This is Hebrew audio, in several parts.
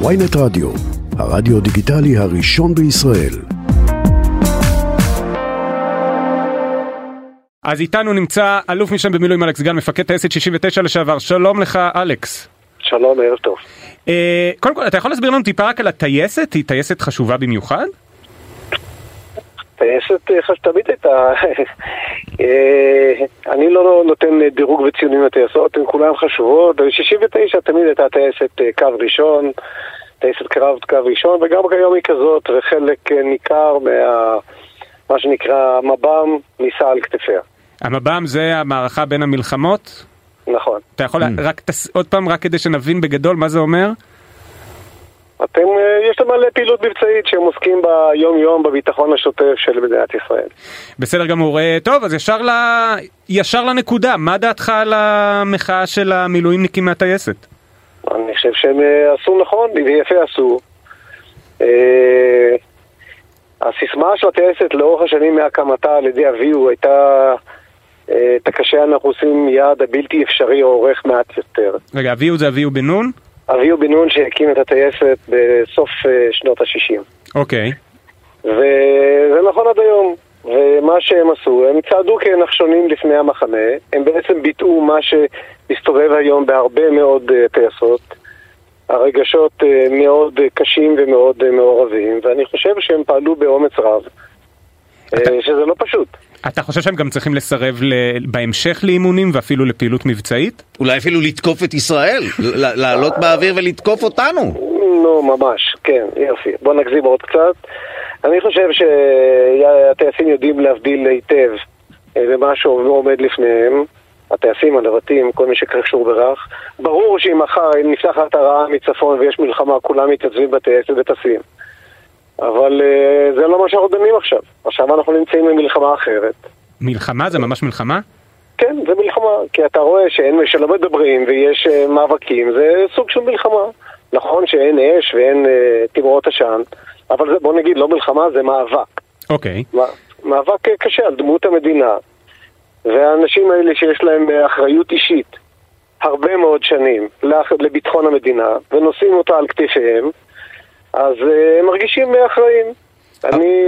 ויינט רדיו, הרדיו דיגיטלי הראשון בישראל. אז איתנו נמצא אלוף משנה במילואים אלכס גן, מפקד טייסת 69 לשעבר. שלום לך, אלכס. שלום, ערב טוב. אה, קודם כל, אתה יכול להסביר לנו טיפה רק על הטייסת? היא טייסת חשובה במיוחד? טייסת אה, חש- תמיד הייתה... אה, אני לא נותן דירוג וציונים לטייסות, הן כולן חשובות. ב-69 תמיד הייתה טייסת אה, קו ראשון, טייסת קרב קו ראשון, וגם כיום היא כזאת, וחלק אה, ניכר מה... מה שנקרא מב"ם נישא על כתפיה. המב"ם זה המערכה בין המלחמות? נכון. אתה יכול רק תס... עוד פעם, רק כדי שנבין בגדול מה זה אומר? אתם, אה, יש להם מלא פעילות מבצעית שהם עוסקים ביום-יום בביטחון השוטף של מדינת ישראל. בסדר גמור. אה, טוב, אז ישר, ל... ישר לנקודה. מה דעתך על המחאה של המילואימניקים מהטייסת? אני חושב שהם אה, עשו נכון, ויפה עשו. אה, הסיסמה של הטייסת לאורך השנים מהקמתה על ידי אביהו הייתה את הקשה אנחנו עושים מיד הבלתי אפשרי או עורך מעט יותר. רגע, אביהו זה אביהו בן נון? אביהו בן נון שהקים את הטייסת בסוף אה, שנות ה-60. אוקיי. וזה נכון עד היום. ומה שהם עשו, הם צעדו כנחשונים לפני המחנה, הם בעצם ביטאו מה שמסתובב היום בהרבה מאוד אה, טייסות. הרגשות אה, מאוד קשים ומאוד מעורבים, ואני חושב שהם פעלו באומץ רב, אתה- שזה לא פשוט. אתה חושב שהם גם צריכים לסרב ל... בהמשך לאימונים ואפילו לפעילות מבצעית? אולי אפילו לתקוף את ישראל, ל- לעלות באוויר ולתקוף אותנו. נו, ממש, כן, יופי. בוא נגזים עוד קצת. אני חושב שהטייסים יודעים להבדיל היטב אה, במה שעומד לפניהם. הטייסים, הנווטים, כל מי שקשור ברך. ברור שאם מחר נפתחת הרעה מצפון ויש מלחמה, כולם מתייצבים בטייסת וטסים. אבל אה, זה לא מה שאנחנו דנים עכשיו. עכשיו אנחנו נמצאים במלחמה אחרת. מלחמה? זה ממש מלחמה? כן, זה מלחמה, כי אתה רואה שאין, שלא מדברים ויש אה, מאבקים, זה סוג של מלחמה. נכון שאין אש ואין אה, תמרות עשן, אבל זה, בוא נגיד, לא מלחמה, זה מאבק. אוקיי. מא- מאבק קשה על דמות המדינה, והאנשים האלה שיש להם אחריות אישית הרבה מאוד שנים לביטחון המדינה, ונושאים אותה על כתפיהם, אז אה, הם מרגישים אה, אחראים. אני,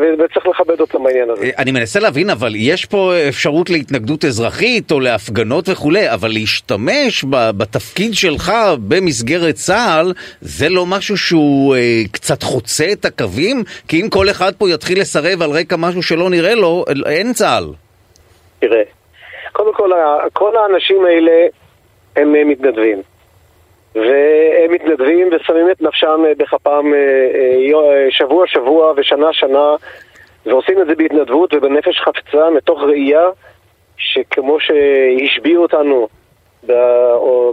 אה, וצריך לכבד אותם בעניין הזה. אני מנסה להבין, אבל יש פה אפשרות להתנגדות אזרחית או להפגנות וכולי, אבל להשתמש בתפקיד שלך במסגרת צה"ל, זה לא משהו שהוא אה, קצת חוצה את הקווים? כי אם כל אחד פה יתחיל לסרב על רקע משהו שלא נראה לו, אין צה"ל. תראה, קודם כל, כל האנשים האלה הם מתנדבים. והם מתנדבים ושמים את נפשם אה, בכפם אה, אה, שבוע שבוע ושנה שנה ועושים את זה בהתנדבות ובנפש חפצה מתוך ראייה שכמו שהשביעו אותנו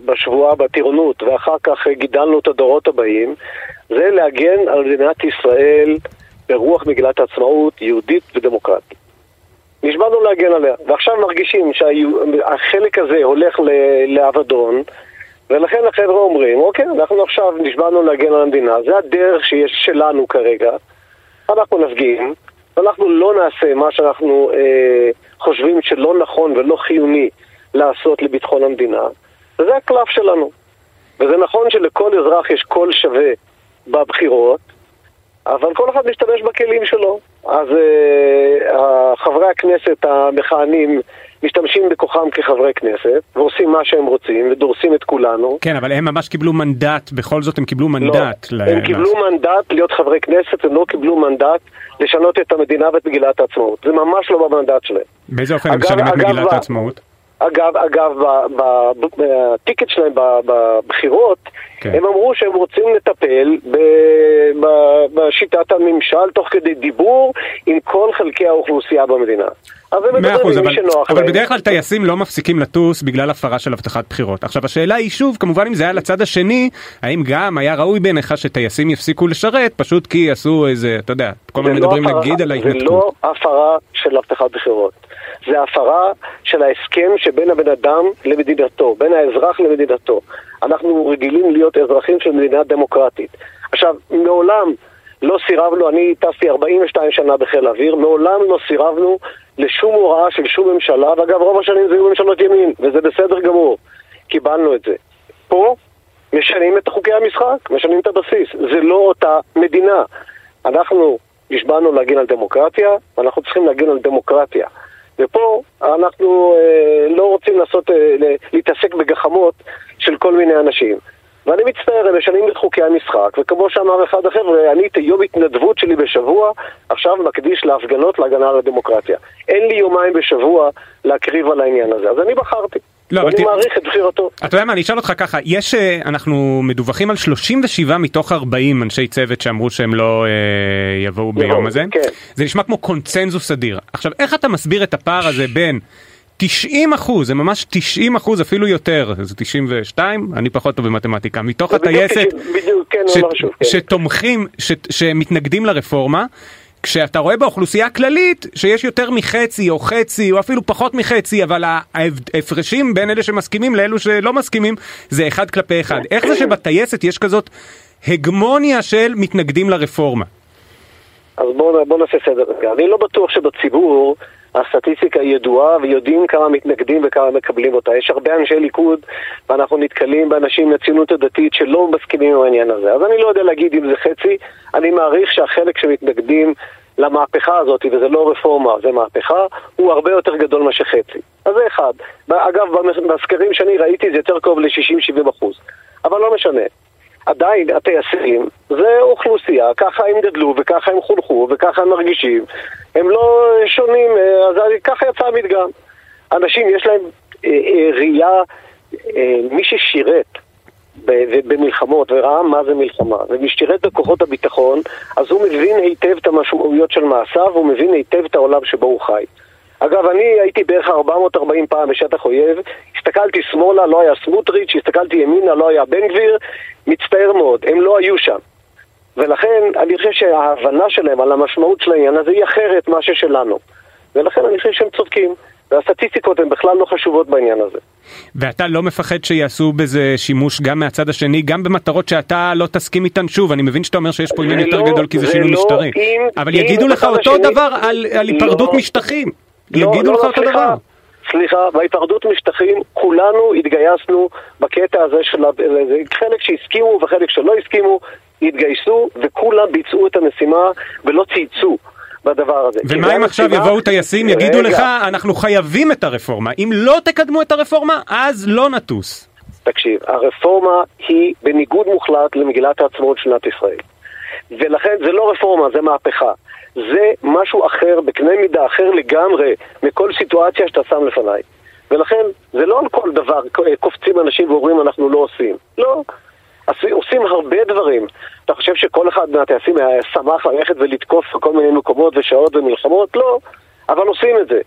בשבועה בטירונות ואחר כך גידלנו את הדורות הבאים זה להגן על מדינת ישראל ברוח מגילת העצמאות יהודית ודמוקרטית. נשבענו להגן עליה, ועכשיו מרגישים שהחלק הזה הולך לאבדון, ולכן החבר'ה אומרים, אוקיי, אנחנו עכשיו נשבענו להגן על המדינה, זה הדרך שיש שלנו כרגע, אנחנו נפגין, ואנחנו לא נעשה מה שאנחנו אה, חושבים שלא נכון ולא חיוני לעשות לביטחון המדינה, וזה הקלף שלנו. וזה נכון שלכל אזרח יש קול שווה בבחירות, אבל כל אחד משתמש בכלים שלו. אז אה, חברי הכנסת המכהנים משתמשים בכוחם כחברי כנסת, ועושים מה שהם רוצים, ודורסים את כולנו. כן, אבל הם ממש קיבלו מנדט, בכל זאת הם קיבלו לא, מנדט. ל- הם קיבלו. מנדט להיות חברי כנסת, הם לא קיבלו מנדט לשנות את המדינה ואת מגילת העצמאות. זה ממש לא במנדט שלהם. באיזה אופן הם משנים את מגילת העצמאות? אגב, אגב, בטיקט שלהם בבחירות, כן. הם אמרו שהם רוצים לטפל בשיטת הממשל תוך כדי דיבור עם כל חלקי האוכלוסייה במדינה. אז הם מדברים עם אבל, מי שנוח אבל להם. בדרך כלל טייסים לא מפסיקים לטוס בגלל הפרה של הבטחת בחירות. עכשיו השאלה היא שוב, כמובן אם זה היה לצד השני, האם גם היה ראוי בעיניך שטייסים יפסיקו לשרת, פשוט כי עשו איזה, אתה יודע, כל זה הזמן לא מדברים נגיד על זה ההתנתקות. לא הפרה של הבטחת בחירות. זה הפרה של ההסכם שבין הבן אדם למדינתו, בין האזרח למדינתו. אנחנו רגילים להיות אזרחים של מדינה דמוקרטית. עכשיו, מעולם לא סירבנו, אני טסתי 42 שנה בחיל האוויר, מעולם לא סירבנו לשום הוראה של שום ממשלה, ואגב רוב השנים זה היו ממשלות ימין, וזה בסדר גמור, קיבלנו את זה. פה משנים את חוקי המשחק, משנים את הבסיס. זה לא אותה מדינה. אנחנו נשבענו להגן על דמוקרטיה, ואנחנו צריכים להגן על דמוקרטיה. ופה אנחנו אה, לא רוצים לעשות, אה, להתעסק בגחמות של כל מיני אנשים. ואני מצטער, הם משנים את חוקי המשחק, וכמו שאמר אחד החבר'ה, אני את יום התנדבות שלי בשבוע, עכשיו מקדיש להפגנות להגנה על הדמוקרטיה. אין לי יומיים בשבוע להקריב על העניין הזה, אז אני בחרתי. לא, ואני מעריך את בחירתו. אתה יודע מה, אני אשאל אותך ככה, יש, אה, אנחנו מדווחים על 37 מתוך 40 אנשי צוות שאמרו שהם לא אה, יבואו ביום הזה. כן. זה נשמע כמו קונצנזוס אדיר. עכשיו, איך אתה מסביר את הפער הזה בין 90 אחוז, זה ממש 90 אחוז אפילו יותר, זה 92, אני פחות טוב במתמטיקה, מתוך הטייסת כן, כן. שתומכים, שמתנגדים לרפורמה, כשאתה רואה באוכלוסייה הכללית שיש יותר מחצי או חצי או אפילו פחות מחצי, אבל ההפרשים בין אלה שמסכימים לאלו שלא מסכימים זה אחד כלפי אחד. איך זה שבטייסת יש כזאת הגמוניה של מתנגדים לרפורמה? אז בואו בוא נעשה סדר. אני לא בטוח שבציבור הסטטיסטיקה ידועה ויודעים כמה מתנגדים וכמה מקבלים אותה. יש הרבה אנשי ליכוד ואנחנו נתקלים באנשים מהציונות הדתית שלא מסכימים עם העניין הזה. אז אני לא יודע להגיד אם זה חצי, אני מעריך שהחלק שמתנגדים למהפכה הזאת, וזה לא רפורמה, זה מהפכה, הוא הרבה יותר גדול מאשר חצי. אז זה אחד. אגב, בסקרים שאני ראיתי זה יותר קרוב ל-60-70 אחוז. אבל לא משנה. עדיין הטייסים זה אוכלוסייה, ככה הם גדלו וככה הם חונכו וככה הם מרגישים. הם לא שונים, אה, אז ככה יצא המדגם. אנשים יש להם אה, אה, ראייה, אה, מי ששירת במלחמות וראה מה זה מלחמה ומי ששירת בכוחות הביטחון, אז הוא מבין היטב את המשמעויות של מעשיו, הוא מבין היטב את העולם שבו הוא חי. אגב, אני הייתי בערך 440 פעם בשטח אויב, הסתכלתי שמאלה, לא היה סמוטריץ', הסתכלתי ימינה, לא היה בן גביר, מצטער מאוד, הם לא היו שם. ולכן אני חושב שההבנה שלהם על המשמעות של העניין הזה היא אחרת מה ששלנו. ולכן אני חושב שהם צודקים. והסטטיסטיקות הן בכלל לא חשובות בעניין הזה. ואתה לא מפחד שיעשו בזה שימוש גם מהצד השני, גם במטרות שאתה לא תסכים איתן שוב, אני מבין שאתה אומר שיש פה עניין יותר לא, גדול כי זה שינוי לא משטרי. אבל אם יגידו לך אותו השני... דבר על, על. היפרדות לא, משטחים. לא, יגידו לא, לך אותו דבר. סליחה, בהיפרדות משטחים כולנו התגייסנו בקטע הזה של חלק שהסכימו וחלק שלא הסכימו, התגייסו וכולם ביצעו את המשימה ולא צייצו. בדבר הזה. ומה אם עכשיו יבואו טייסים, יגידו לך, אנחנו חייבים את הרפורמה. אם לא תקדמו את הרפורמה, אז לא נטוס. תקשיב, הרפורמה היא בניגוד מוחלט למגילת העצמאות של מדינת ישראל. ולכן זה לא רפורמה, זה מהפכה. זה משהו אחר, בקנה מידה אחר לגמרי מכל סיטואציה שאתה שם לפניי. ולכן, זה לא על כל דבר קופצים אנשים ואומרים אנחנו לא עושים. לא. עושים הרבה דברים. אתה חושב שכל אחד מהטייסים היה שמח ללכת ולתקוף בכל מיני מקומות ושעות ומלחמות? לא. אבל עושים את זה.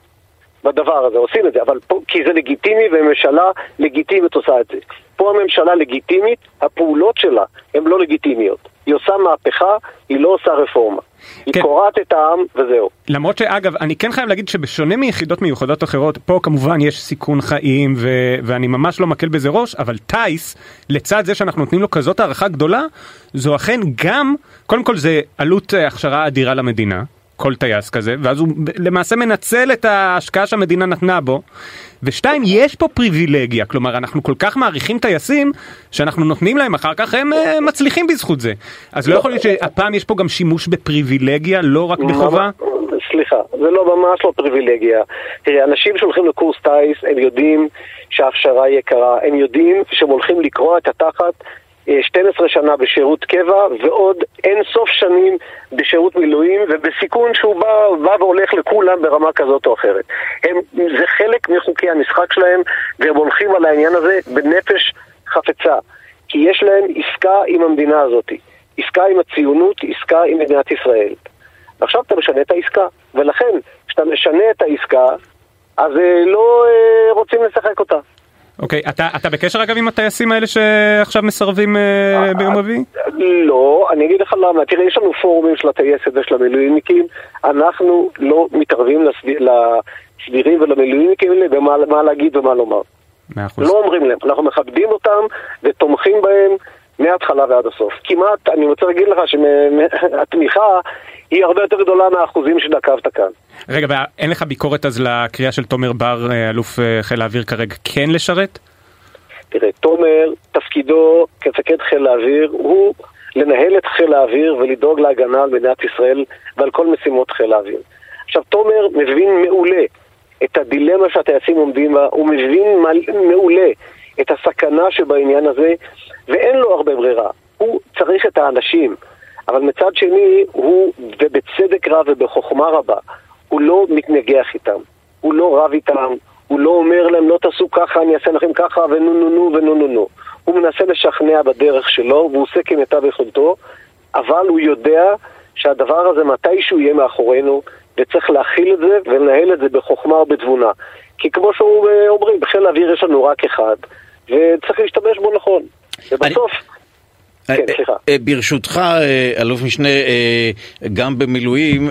בדבר הזה, עושים את זה, אבל פה, כי זה לגיטימי וממשלה לגיטימית עושה את זה. פה הממשלה לגיטימית, הפעולות שלה הן לא לגיטימיות. היא עושה מהפכה, היא לא עושה רפורמה. היא כן. קורעת את העם וזהו. למרות שאגב, אני כן חייב להגיד שבשונה מיחידות מיוחדות אחרות, פה כמובן יש סיכון חיים ו- ואני ממש לא מקל בזה ראש, אבל טייס, לצד זה שאנחנו נותנים לו כזאת הערכה גדולה, זו אכן גם, קודם כל זה עלות אה, הכשרה אדירה למדינה. כל טייס כזה, ואז הוא למעשה מנצל את ההשקעה שהמדינה נתנה בו. ושתיים, יש פה פריבילגיה, כלומר אנחנו כל כך מעריכים טייסים, שאנחנו נותנים להם אחר כך, הם uh, מצליחים בזכות זה. אז לא יכול להיות שהפעם יש פה גם שימוש בפריבילגיה, לא רק בחובה? סליחה, זה לא ממש לא פריבילגיה. תראה, אנשים שהולכים לקורס טיס, הם יודעים שההכשרה יקרה, הם יודעים שהם הולכים לקרוע את התחת 12 שנה בשירות קבע ועוד אין סוף שנים בשירות מילואים ובסיכון שהוא בא, בא והולך לכולם ברמה כזאת או אחרת. הם, זה חלק מחוקי המשחק שלהם והם הולכים על העניין הזה בנפש חפצה כי יש להם עסקה עם המדינה הזאת, עסקה עם הציונות, עסקה עם מדינת ישראל. ועכשיו אתה משנה את העסקה ולכן כשאתה משנה את העסקה אז אה, לא אה, רוצים לשחק אותה. אוקיי, אתה, אתה בקשר אגב עם הטייסים האלה שעכשיו מסרבים אה, ביום רביעי? לא, אני אגיד לך למה. תראה, יש לנו פורומים של הטייסת ושל המילואימניקים. אנחנו לא מתערבים לסדירים ולמילואימניקים האלה במה להגיד ומה לומר. מאה אחוז. לא אומרים להם, אנחנו מכבדים אותם ותומכים בהם מההתחלה ועד הסוף. כמעט, אני רוצה להגיד לך שהתמיכה היא הרבה יותר גדולה מהאחוזים שנקבת כאן. רגע, ואין לך ביקורת אז לקריאה של תומר בר, אה, אלוף אה, חיל האוויר כרגע, כן לשרת? תראה, תומר תפקידו כמפקד חיל האוויר הוא לנהל את חיל האוויר ולדאוג להגנה על מדינת ישראל ועל כל משימות חיל האוויר. עכשיו, תומר מבין מעולה את הדילמה שהטייסים עומדים בה, הוא מבין מעולה את הסכנה שבעניין הזה, ואין לו הרבה ברירה. הוא צריך את האנשים, אבל מצד שני, הוא, ובצדק רב ובחוכמה רבה, הוא לא מתנגח איתם, הוא לא רב איתם, הוא לא אומר להם לא תעשו ככה, אני אעשה לכם ככה, ונו נו נו ונו נו נו. הוא מנסה לשכנע בדרך שלו, והוא עושה כמיטב יכולתו, אבל הוא יודע שהדבר הזה מתישהו יהיה מאחורינו, וצריך להכיל את זה ולנהל את זה בחוכמה ובתבונה. כי כמו שאומרים, בחיל האוויר יש לנו רק אחד, וצריך להשתמש בו נכון. ובסוף... אני... כן, סליחה. אה, ברשותך, אה, אלוף משנה, אה, גם במילואים,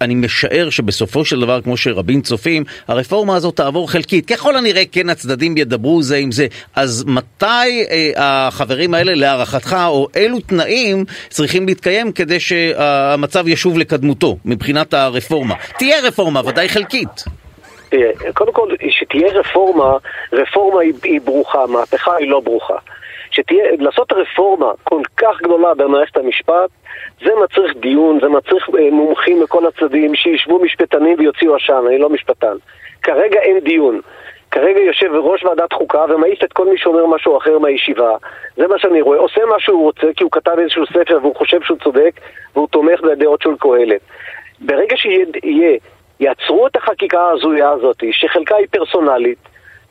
אני משער שבסופו של דבר, כמו שרבים צופים, הרפורמה הזאת תעבור חלקית. ככל הנראה כן הצדדים ידברו זה עם זה. אז מתי אה, החברים האלה, להערכתך, או אילו תנאים צריכים להתקיים כדי שהמצב ישוב לקדמותו מבחינת הרפורמה? תהיה רפורמה, ודאי חלקית. קודם כל, שתהיה רפורמה, רפורמה היא, היא ברוכה, מהפכה היא לא ברוכה. שתהיה, לעשות רפורמה כל כך גדולה במערכת המשפט, זה מצריך דיון, זה מצריך אה, מומחים מכל הצדדים, שישבו משפטנים ויוציאו עשן, אני לא משפטן. כרגע אין דיון. כרגע יושב ראש ועדת חוקה ומעיף את כל מי שאומר משהו אחר מהישיבה. זה מה שאני רואה. עושה מה שהוא רוצה כי הוא כתב איזשהו ספר והוא חושב שהוא צודק והוא תומך בדעות של קהלת. ברגע שיהיה, יעצרו את החקיקה ההזויה הזאת, שחלקה היא פרסונלית,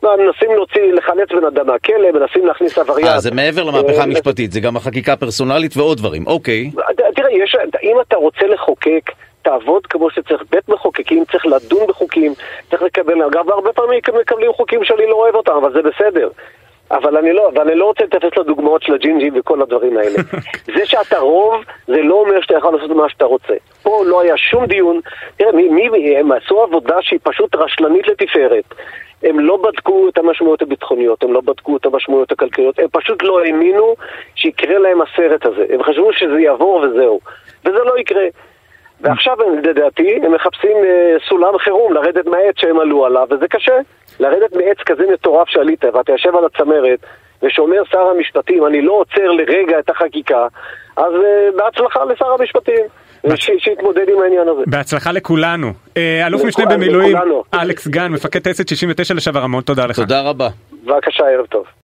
מנסים להוציא, לחלץ בן אדם מהכלא, מנסים להכניס עבריין. אה, זה מעבר למהפכה אה, המשפטית, זה גם החקיקה הפרסונלית ועוד דברים, אוקיי. תראה, יש, אם אתה רוצה לחוקק, תעבוד כמו שצריך. בית מחוקקים צריך לדון בחוקים, צריך לקבל, אגב, הרבה פעמים מקבלים חוקים שאני לא אוהב אותם, אבל זה בסדר. אבל אני לא, ואני לא רוצה להתייחס לדוגמאות של הג'ינג'ים וכל הדברים האלה. זה שאתה רוב, זה לא אומר שאתה יכול לעשות מה שאתה רוצה. פה לא היה שום דיון. תראה, מי, מי, הם עשו עבודה שהיא פשוט רשלנית לתפארת. הם לא בדקו את המשמעויות הביטחוניות, הם לא בדקו את המשמעויות הכלכליות, הם פשוט לא האמינו שיקרה להם הסרט הזה. הם חשבו שזה יעבור וזהו. וזה לא יקרה. ועכשיו, לדעתי, הם מחפשים אה, סולם חירום לרדת מהעץ שהם עלו עליו, וזה קשה. לרדת מעץ כזה מטורף שעלית, ואתה יושב על הצמרת, ושאומר שר המשפטים, אני לא עוצר לרגע את החקיקה, אז אה, בהצלחה לשר המשפטים. שיתמודד עם העניין הזה. בהצלחה לכולנו. אה, אלוף משנה במילואים, אלכס גן, מפקד טייסת 69 לשעבר, המון תודה לך. תודה רבה. בבקשה, ערב טוב.